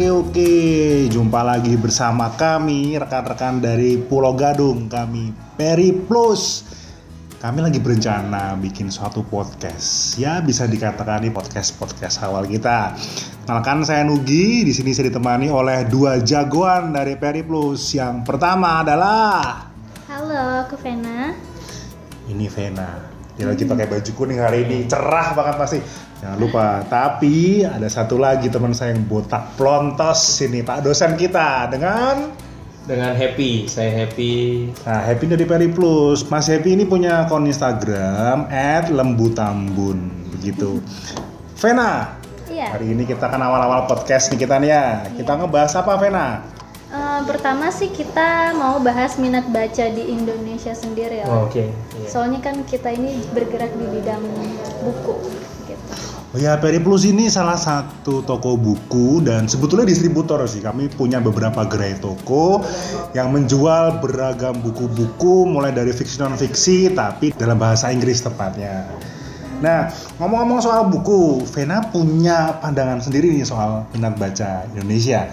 Oke oke. Jumpa lagi bersama kami Rekan-rekan dari Pulau Gadung. Kami Peri Plus. Kami lagi berencana bikin suatu podcast. Ya bisa dikatakan ini podcast-podcast awal kita. Kenalkan saya Nugi. Di sini saya ditemani oleh dua jagoan dari Peri Plus. Yang pertama adalah Halo, aku Vena. Ini Vena. Dia lagi pakai baju kuning hari ini. Cerah banget pasti Jangan lupa, tapi ada satu lagi teman saya yang botak plontos ini Pak dosen kita dengan dengan happy saya happy Nah, Happy dari Peri Plus. Mas Happy ini punya akun Instagram @lembutambun begitu. Vena, Iya. hari ini kita kan awal-awal podcast nih kita nih ya. Kita ngebahas apa Vena? Eh, pertama sih kita mau bahas minat baca di Indonesia sendiri ya. Oh, oke iya. Soalnya kan kita ini bergerak di bidang buku ya, Peri Plus ini salah satu toko buku dan sebetulnya distributor sih. Kami punya beberapa gerai toko yang menjual beragam buku-buku mulai dari fiksi non fiksi tapi dalam bahasa Inggris tepatnya. Nah, ngomong-ngomong soal buku, Vena punya pandangan sendiri nih soal minat baca Indonesia.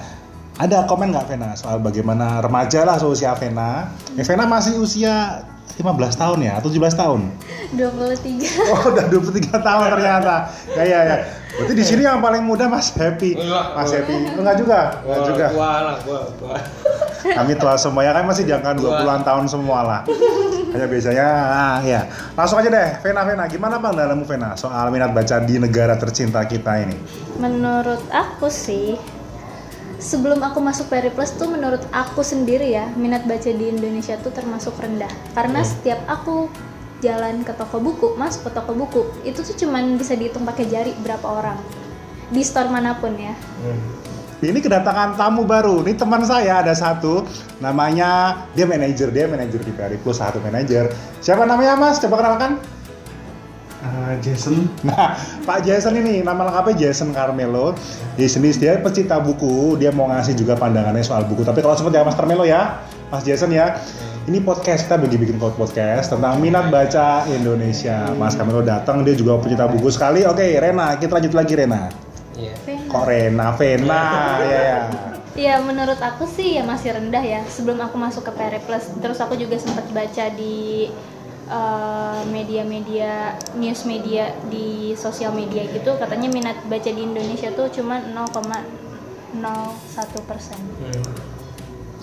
Ada komen nggak Vena soal bagaimana remaja lah seusia Vena? Eh, Vena masih usia 15 tahun ya atau 17 tahun? 23. Oh udah 23 tahun ternyata. Ya ya ya. Berarti di sini yang paling muda Mas Happy. Mas Happy. Enggak juga. Enggak juga. Gua lah, gua, gua. Kami tua semua ya kan masih di angka 20-an tahun semua lah. Hanya biasanya ah, ya. Langsung aja deh, Vena Vena gimana Bang dalammu Vena soal minat baca di negara tercinta kita ini? Menurut aku sih sebelum aku masuk Peri Plus tuh menurut aku sendiri ya minat baca di Indonesia tuh termasuk rendah karena Hmm. setiap aku jalan ke toko buku masuk ke toko buku itu tuh cuman bisa dihitung pakai jari berapa orang di store mana pun ya Hmm. Ini kedatangan tamu baru. Ini teman saya ada satu, namanya dia manajer, dia manajer di Peri Plus satu manajer. Siapa namanya Mas? Coba kenalkan. Eh, Jason Nah, Pak Jason ini nama lengkapnya Jason Carmelo. Di sini dia pecinta buku, dia mau ngasih juga pandangannya soal buku. Tapi kalau sempat ya Mas Carmelo ya, Mas Jason ya. Ini podcast kita bagi bikin podcast tentang minat baca Indonesia. Mas Carmelo datang, dia juga pecinta buku sekali. Oke, Rena, kita lanjut lagi Rena. Iya. Kok Rena, Vena, ya ya. Ya menurut aku sih ya masih rendah ya sebelum aku masuk ke Peri Plus terus aku juga sempat baca di eh, media-media news media di sosial media gitu katanya minat baca di Indonesia tuh cuma 0,01 persen. Hmm.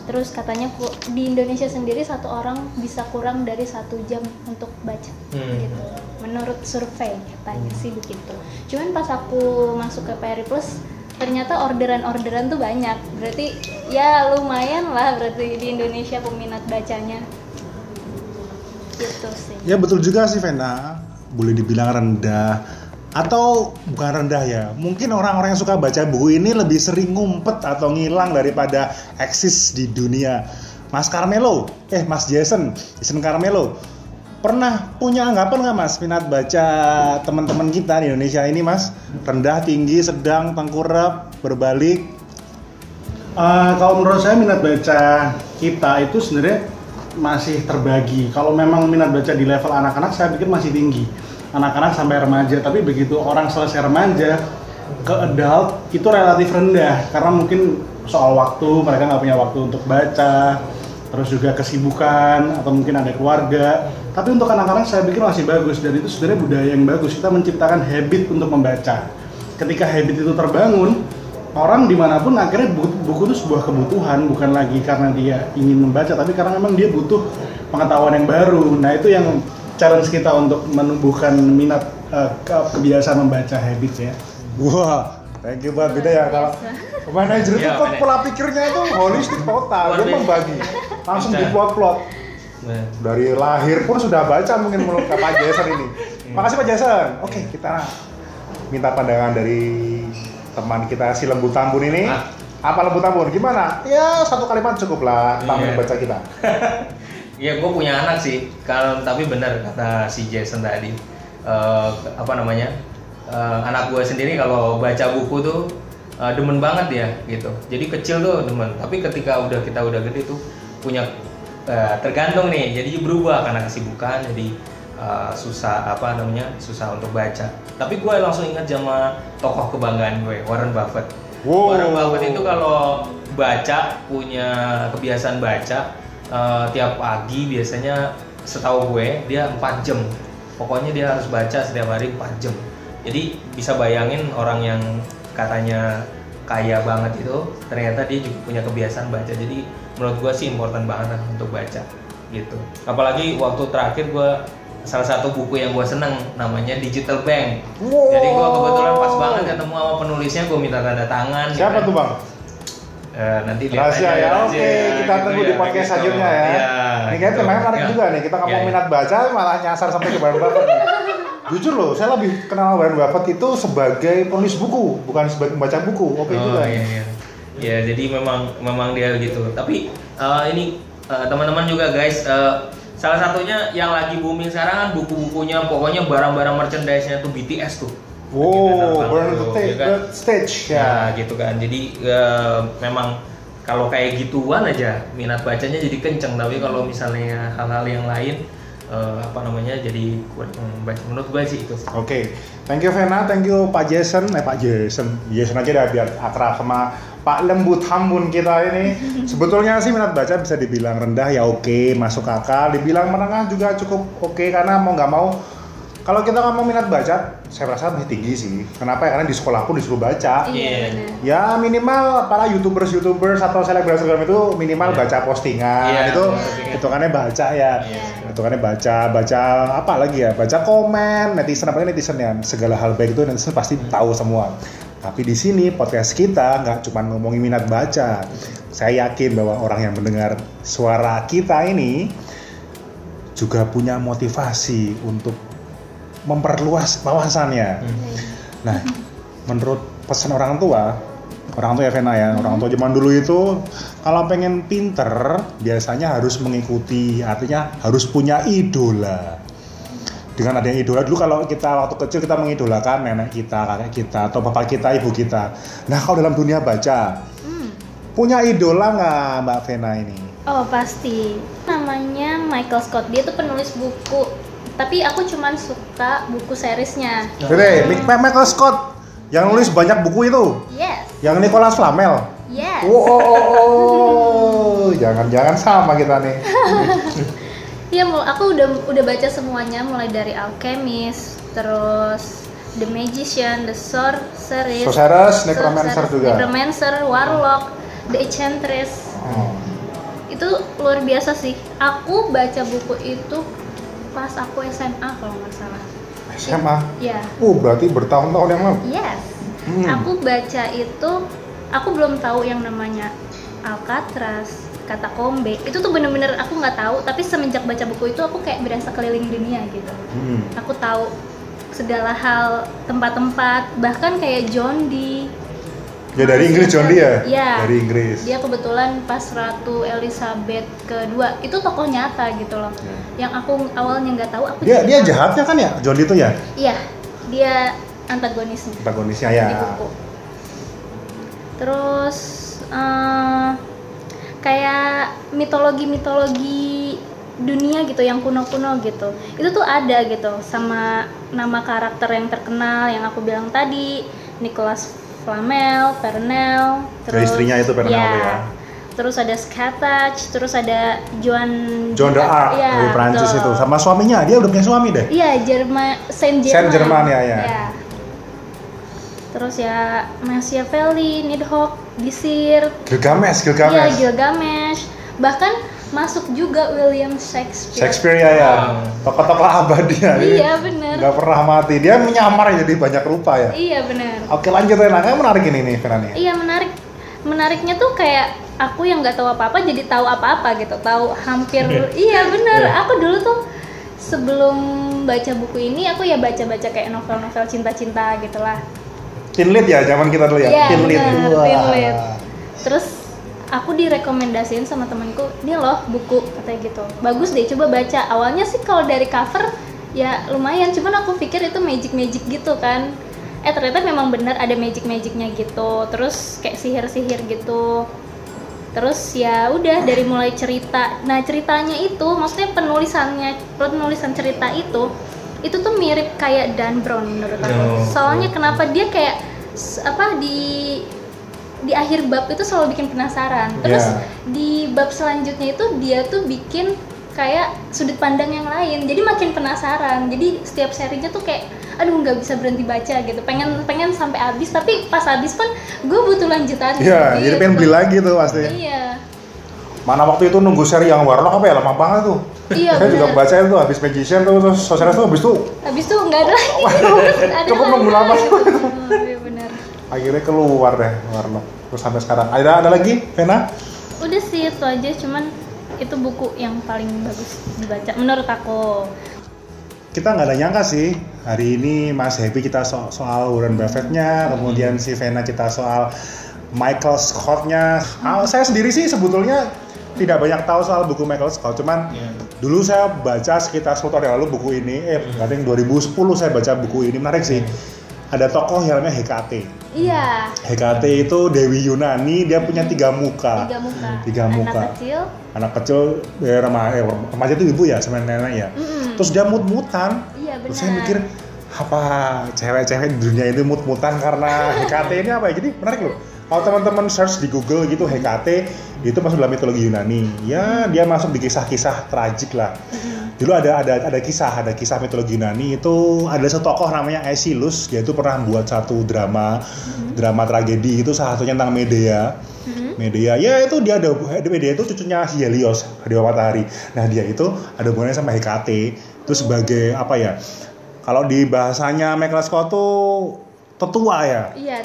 terus katanya di Indonesia sendiri satu orang bisa kurang dari satu jam untuk baca Hmm. gitu. Menurut survei katanya sih begitu. Cuman pas aku masuk ke Peri Plus ternyata orderan-orderan tuh banyak. Berarti ya lumayan lah berarti di Indonesia peminat bacanya gitu sih Ya betul juga sih Vena, boleh dibilang rendah atau bukan rendah ya. Mungkin orang-orang yang suka baca buku ini lebih sering ngumpet atau ngilang daripada eksis di dunia. Mas Carmelo, eh Mas Jason, Jason Carmelo, pernah punya anggapan nggak Mas minat baca teman-teman kita di Indonesia ini Mas? Rendah, tinggi, sedang, tengkurap, berbalik. Eh, kalau menurut saya minat baca kita itu sebenarnya masih terbagi. Kalau memang minat baca di level anak-anak saya pikir masih tinggi. Anak-anak sampai remaja, tapi begitu orang selesai remaja ke adult itu relatif rendah karena mungkin soal waktu mereka nggak punya waktu untuk baca, terus juga kesibukan atau mungkin ada keluarga. Tapi untuk anak-anak saya pikir masih bagus dan itu sebenarnya budaya yang bagus. Kita menciptakan habit untuk membaca. Ketika habit itu terbangun, orang di mana pun akhirnya buku, buku itu sebuah kebutuhan bukan lagi karena dia ingin membaca tapi karena memang dia butuh pengetahuan yang baru. Nah itu yang challenge kita untuk menumbuhkan minat ke- kebiasaan membaca habit ya. Wah, thank you banget beda ya kalau manajer itu Iya, kok pola pikirnya itu holistik total, dia membagi. Langsung Bisa. di plot-plot Nah, dari lahir pun sudah baca mungkin menurut Pak Jason ini. Makasih Pak Jason. Oke, kita minta pandangan dari teman kita si lembu tambun ini. Ah. Apa lembu tambun? Gimana? Ya satu kalimat cukup lah tentang Iya. minat baca kita. ya gue punya anak sih. Kalau tapi benar kata si Jason tadi. Eh, apa namanya? Eh, anak gue sendiri kalau baca buku tuh eh, demen banget ya gitu. Jadi kecil tuh demen. Tapi ketika udah kita udah gede tuh punya eh, tergantung nih. Jadi berubah karena kesibukan. Jadi eh, susah apa namanya susah untuk baca. Tapi gue langsung ingat sama tokoh kebanggaan gue Warren Buffett. Wow. Warren Buffett itu kalau baca punya kebiasaan baca eh, tiap pagi biasanya setahu gue dia 4 jam. Pokoknya dia harus baca setiap hari 4 jam. Jadi bisa bayangin orang yang katanya kaya banget itu ternyata dia juga punya kebiasaan baca. Jadi menurut gue sih important banget untuk baca gitu. Apalagi waktu terakhir gue salah satu buku yang gue seneng namanya Digital Bank. Wow. Jadi gue kebetulan pas banget ketemu sama penulisnya gue minta tanda tangan. dia Siapa kan- tuh bang? Eh, nanti lihat Rahasia aja, ya, oke ya, kita gitu tunggu ya, di podcast gitu. selanjutnya ya. Iya, Ini kayaknya gitu. temanya menarik Ya. juga nih, kita ngomong Iya, minat baca malah nyasar sampai ke Warren Buffett. Jujur loh, saya lebih kenal Warren Buffett itu sebagai penulis buku, bukan sebagai pembaca buku. Oke oh, juga. iya, iya. Ya, jadi memang memang dia gitu. Tapi eh, ini eh, teman-teman juga guys, eh, salah satunya yang lagi booming sekarang kan buku-bukunya, pokoknya barang-barang merchandise-nya tuh BTS tuh. Wow, Burn tuh, the ya Ta- kan? the Stage Ya, ya. gitu kan. Jadi eh, memang kalau kayak gituan aja minat bacanya jadi kenceng. Tapi kalau misalnya hal-hal yang lain eh, apa namanya jadi kurang baca. Menurut gue sih itu. Oke, thank you Vena, thank you Pak Jason, eh Pak Jason, Jason aja dah biar akrab sama Pak Lembut Hambun kita ini. Sebetulnya sih minat baca bisa dibilang rendah ya oke, masuk akal. Dibilang menengah juga cukup oke karena mau nggak mau kalau kita ngomong minat baca, saya rasa masih tinggi sih. Kenapa ya? Karena di sekolah pun disuruh baca. Iya Iya. benar. Ya minimal para youtubers youtubers atau selebgram selebgram itu minimal Iya. baca postingan Iya, itu postingan. hitungannya baca ya Iya. hitungannya baca baca apa lagi ya baca komen netizen apa netizen ya segala hal baik itu netizen pasti tahu semua tapi di sini podcast kita nggak cuma ngomongin minat baca. Saya yakin bahwa orang yang mendengar suara kita ini juga punya motivasi untuk memperluas wawasannya. Nah, menurut pesan orang tua, orang tua ya Vena ya, orang tua zaman dulu itu kalau pengen pinter biasanya harus mengikuti, artinya harus punya idola. Dengan adanya idola dulu kalau kita waktu kecil kita mengidolakan nenek kita, kakek kita, atau bapak kita, ibu kita. Nah kalau dalam dunia baca, Hmm. punya idola nggak Mbak Vena ini? Oh pasti. Namanya Michael Scott. Dia tuh penulis buku. Tapi aku cuman suka buku seriesnya. Oke, Mick- Michael Scott yang nulis banyak buku itu, Yes. yang Nicholas Flamel. Yes. Oh, oh, oh, oh. jangan-jangan sama kita nih. Iya, aku udah udah baca semuanya mulai dari Alchemist, terus The Magician, The Sorceress, Sorceress, Necromancer Sorceress, juga. Necromancer, Warlock, The Enchantress. Oh. Itu luar biasa sih. Aku baca buku itu pas aku SMA kalau nggak salah. SMA. Ya, Oh, berarti bertahun-tahun yang lalu. yes. Hmm. Aku baca itu, aku belum tahu yang namanya Alcatraz, Katakombe. Itu tuh bener-bener aku nggak tahu. Tapi semenjak baca buku itu aku kayak berasa keliling dunia gitu. Hmm. Aku tahu segala hal, tempat-tempat, bahkan kayak John Dee. Ya dari Inggris John Dee ya? Iya. Dari Inggris. Dia kebetulan pas Ratu Elizabeth kedua itu tokoh nyata gitu loh. Yang aku awalnya nggak tahu, aku Dia dia jahatnya kan ya? John Dee itu ya? Iya, dia antagonisnya Antagonisnya ya. di buku. Terus eh, kayak mitologi-mitologi dunia gitu yang kuno-kuno gitu. Itu tuh ada gitu sama nama karakter yang terkenal yang aku bilang tadi, Nicholas Flamel, Pernell, Dari istrinya itu Pernell ya. ya. Terus ada Scatach, terus ada Joan John de Arc Iya, dari Prancis betul. itu sama suaminya. Dia udah punya suami deh. Iya, Jerman, Saint Saint Germain. Germain, ya, ya. Terus ya Machiavelli, Nidhogg, Disir, Gilgamesh, iya Gilgamesh. Gilgamesh. Bahkan masuk juga William Shakespeare. Shakespeare ya ya. Tokoh-tokoh abadi ya. Iya, bener. Nggak pernah mati. Dia menyamar jadi banyak rupa ya. Iya benar. Oke lanjut Rena, Kayaknya menarik ini nih Vena nih. Iya menarik. Menariknya tuh kayak aku yang nggak tahu apa-apa jadi tahu apa-apa gitu. Tahu hampir. iya bener. Iya. Aku dulu tuh sebelum baca buku ini aku ya baca-baca kayak novel-novel cinta-cinta gitulah. Teen lead ya zaman kita dulu ya. Iya, Teen lead. teen lead. Terus aku direkomendasiin sama temanku, ini loh buku katanya gitu. Bagus deh, coba baca. Awalnya sih kalau dari cover ya lumayan, cuman aku pikir itu magic-magic gitu kan. Eh ternyata memang bener ada magic-magicnya gitu. Terus kayak sihir-sihir gitu. Terus ya udah dari mulai cerita. Nah ceritanya itu, maksudnya penulisannya, penulisan cerita itu, itu tuh mirip kayak Dan Brown menurut aku. Soalnya kenapa dia kayak apa di di akhir bab itu selalu bikin penasaran. Terus Iya. di bab selanjutnya itu dia tuh bikin kayak sudut pandang yang lain. Jadi makin penasaran. Jadi setiap serinya tuh kayak aduh nggak bisa berhenti baca gitu. Pengen pengen sampai habis. Tapi pas habis pun gue butuh lanjutan. Iya, jadi pengen beli lagi tuh pasti. iya Mana waktu itu nunggu seri yang Warlock apa ya lama banget tuh. Iya, Saya juga baca itu habis Magician tuh terus Sorceress tuh habis tuh habis tuh nggak ada lagi Cukup nunggu lama. Oh, iya benar akhirnya keluar deh Warlock. Terus sampai sekarang ada ada lagi Vena? udah sih itu aja cuman itu buku yang paling bagus dibaca menurut aku kita nggak ada nyangka sih hari ini Mas Happy kita so- soal Warren Buffett-nya, kemudian si Vena kita soal Michael Scott-nya. Ah, saya sendiri sih sebetulnya tidak banyak tahu soal buku Michael Scott, cuman Iya. dulu saya baca sekitar 10 tahun yang lalu buku ini, eh kadang 2010 saya baca buku ini menarik sih. Ada tokoh yang namanya Hekate. iya Hekate itu Dewi Yunani, dia punya tiga muka. tiga muka Tiga muka. anak kecil Anak kecil, eh, remaja, eh, remaja itu ibu ya, sama nenek ya. Mm-mm. Terus dia mut-mutan, iya benar Terus saya mikir apa cewek-cewek di dunia ini mut-mutan karena HKT ini apa ya? Jadi menarik loh. Kalau teman-teman search di Google gitu HKT itu masuk dalam mitologi Yunani. Ya dia masuk di kisah-kisah tragik lah. Dulu ada ada ada kisah ada kisah mitologi Yunani itu ada satu tokoh namanya Aeschylus dia itu pernah buat satu drama drama tragedi itu salah satunya tentang Medea. Mhm. Medea ya itu dia ada Medea itu cucunya Helios dewa matahari nah dia itu ada hubungannya sama Hekate itu sebagai apa ya kalau di bahasanya Michael Scott tuh tetua ya? Iya,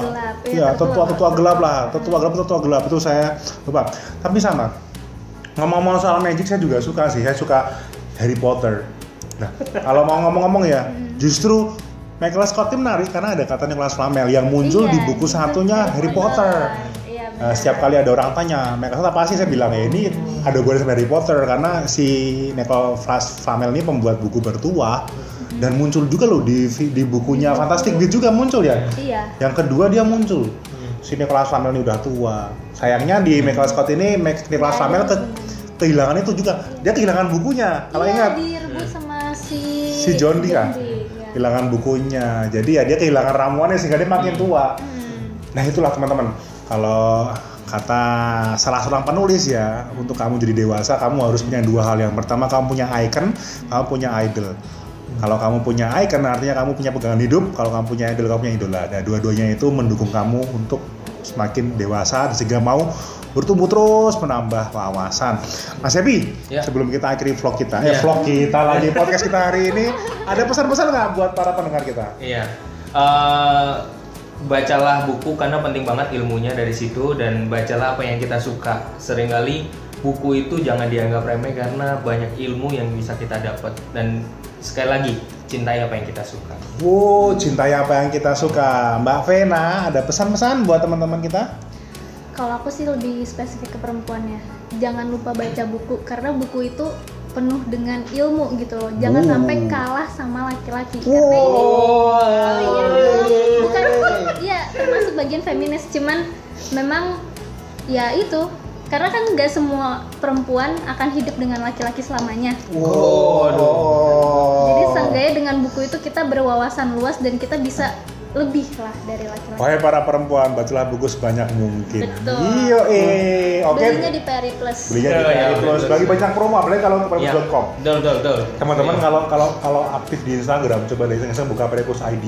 gelap. Iya, iya tertua tetua tetua gelap lah. Tetua gelap tetua gelap. Itu saya lupa. Tapi sama. Ngomong-ngomong soal magic saya juga suka sih. Saya suka Harry Potter. Nah kalau mau ngomong-ngomong ya Hmm. justru Michael Scott ini menarik karena ada kata Nicholas Flamel yang muncul Iya, di buku satunya Harry Potter. Iya Nah, setiap kali ada orang tanya, Michael Scott apa sih? Saya bilang ya ini ada hubungannya sama Harry Potter. Karena si Michael Flas- Flamel ini pembuat buku bertuah dan muncul juga loh di di bukunya Fantastic Beasts juga muncul ya. iya Yang kedua dia muncul. Si Nicholas Flamel ini udah tua. Sayangnya di Michael Scott ini Nicholas Iya, Flamel ke, kehilangan itu juga. Dia kehilangan bukunya. Kalau iya, ingat direbut sama si si John Dee kan? Dee, iya. kehilangan bukunya. Jadi ya dia kehilangan ramuannya sehingga dia makin tua. Hmm. Nah itulah teman-teman, kalau kata salah seorang penulis ya, untuk kamu jadi dewasa kamu harus punya dua hal. Yang pertama kamu punya icon, kamu punya idol. Kalau kamu punya icon artinya kamu punya pegangan hidup, kalau kamu punya idol kamu punya idola. Nah dua-duanya itu mendukung kamu untuk semakin dewasa sehingga mau bertumbuh terus menambah wawasan. Mas Epi, Ya. sebelum kita akhiri vlog kita, eh Ya. vlog kita lagi podcast kita hari ini, ada pesan-pesan nggak buat para pendengar kita? Iya. Eh, bacalah buku karena penting banget ilmunya dari situ dan bacalah apa yang kita suka. Seringkali buku itu jangan dianggap remeh karena banyak ilmu yang bisa kita dapat dan sekali lagi cintai apa yang kita suka. Wow, cintai apa yang kita suka. Mbak Vena, ada pesan-pesan buat teman-teman kita? kalau aku sih lebih spesifik ke perempuannya jangan lupa baca buku karena buku itu penuh dengan ilmu gitu loh jangan Oh. sampai kalah sama laki-laki karena ini Oh, iya, bukan ya termasuk bagian feminis cuman memang ya itu karena kan nggak semua perempuan akan hidup dengan laki-laki selamanya Wow. Seenggaknya dengan buku itu kita berwawasan luas dan kita bisa lebih lah dari laki-laki Wahai para perempuan, bacalah buku sebanyak mungkin. Betul. Iya, eh, oke. belinya di Peri Plus Belinya di Iya, iya, Peri Plus. betul. Bagi banyak promo, apalagi kalau ke Iya. peripus.com. Betul, betul, betul. Teman-teman Iya. kalau kalau kalau aktif di Instagram, coba deh iseng buka Peripus ID,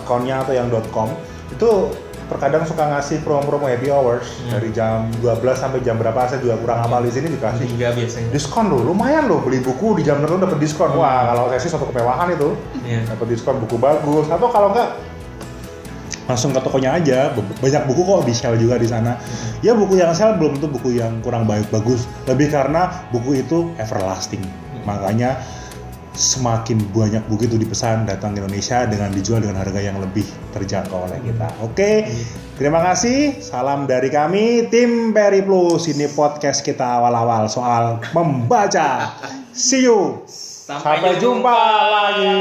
akunnya atau yang .com, itu terkadang suka ngasih promo-promo happy hours. Hmm. dari jam 12 sampai jam berapa saya juga kurang hafal di sini dikasih. Tiga biasanya. diskon loh lumayan loh beli buku di jam tertentu dapat diskon. Wah kalau saya sih suatu kemewahan itu. Iya. dapat diskon buku bagus. Atau kalau enggak langsung ke tokonya aja. Banyak buku kok di sel juga di sana. Ya buku yang sel belum tentu buku yang kurang baik bagus. Lebih karena buku itu everlasting. Makanya semakin banyak buku itu dipesan datang ke Indonesia dengan dijual dengan harga yang lebih terjangkau oleh kita. Oke terima kasih. Salam dari kami tim Peri Plus. Ini podcast kita awal-awal soal membaca. See you. Sampai sampai jumpa lagi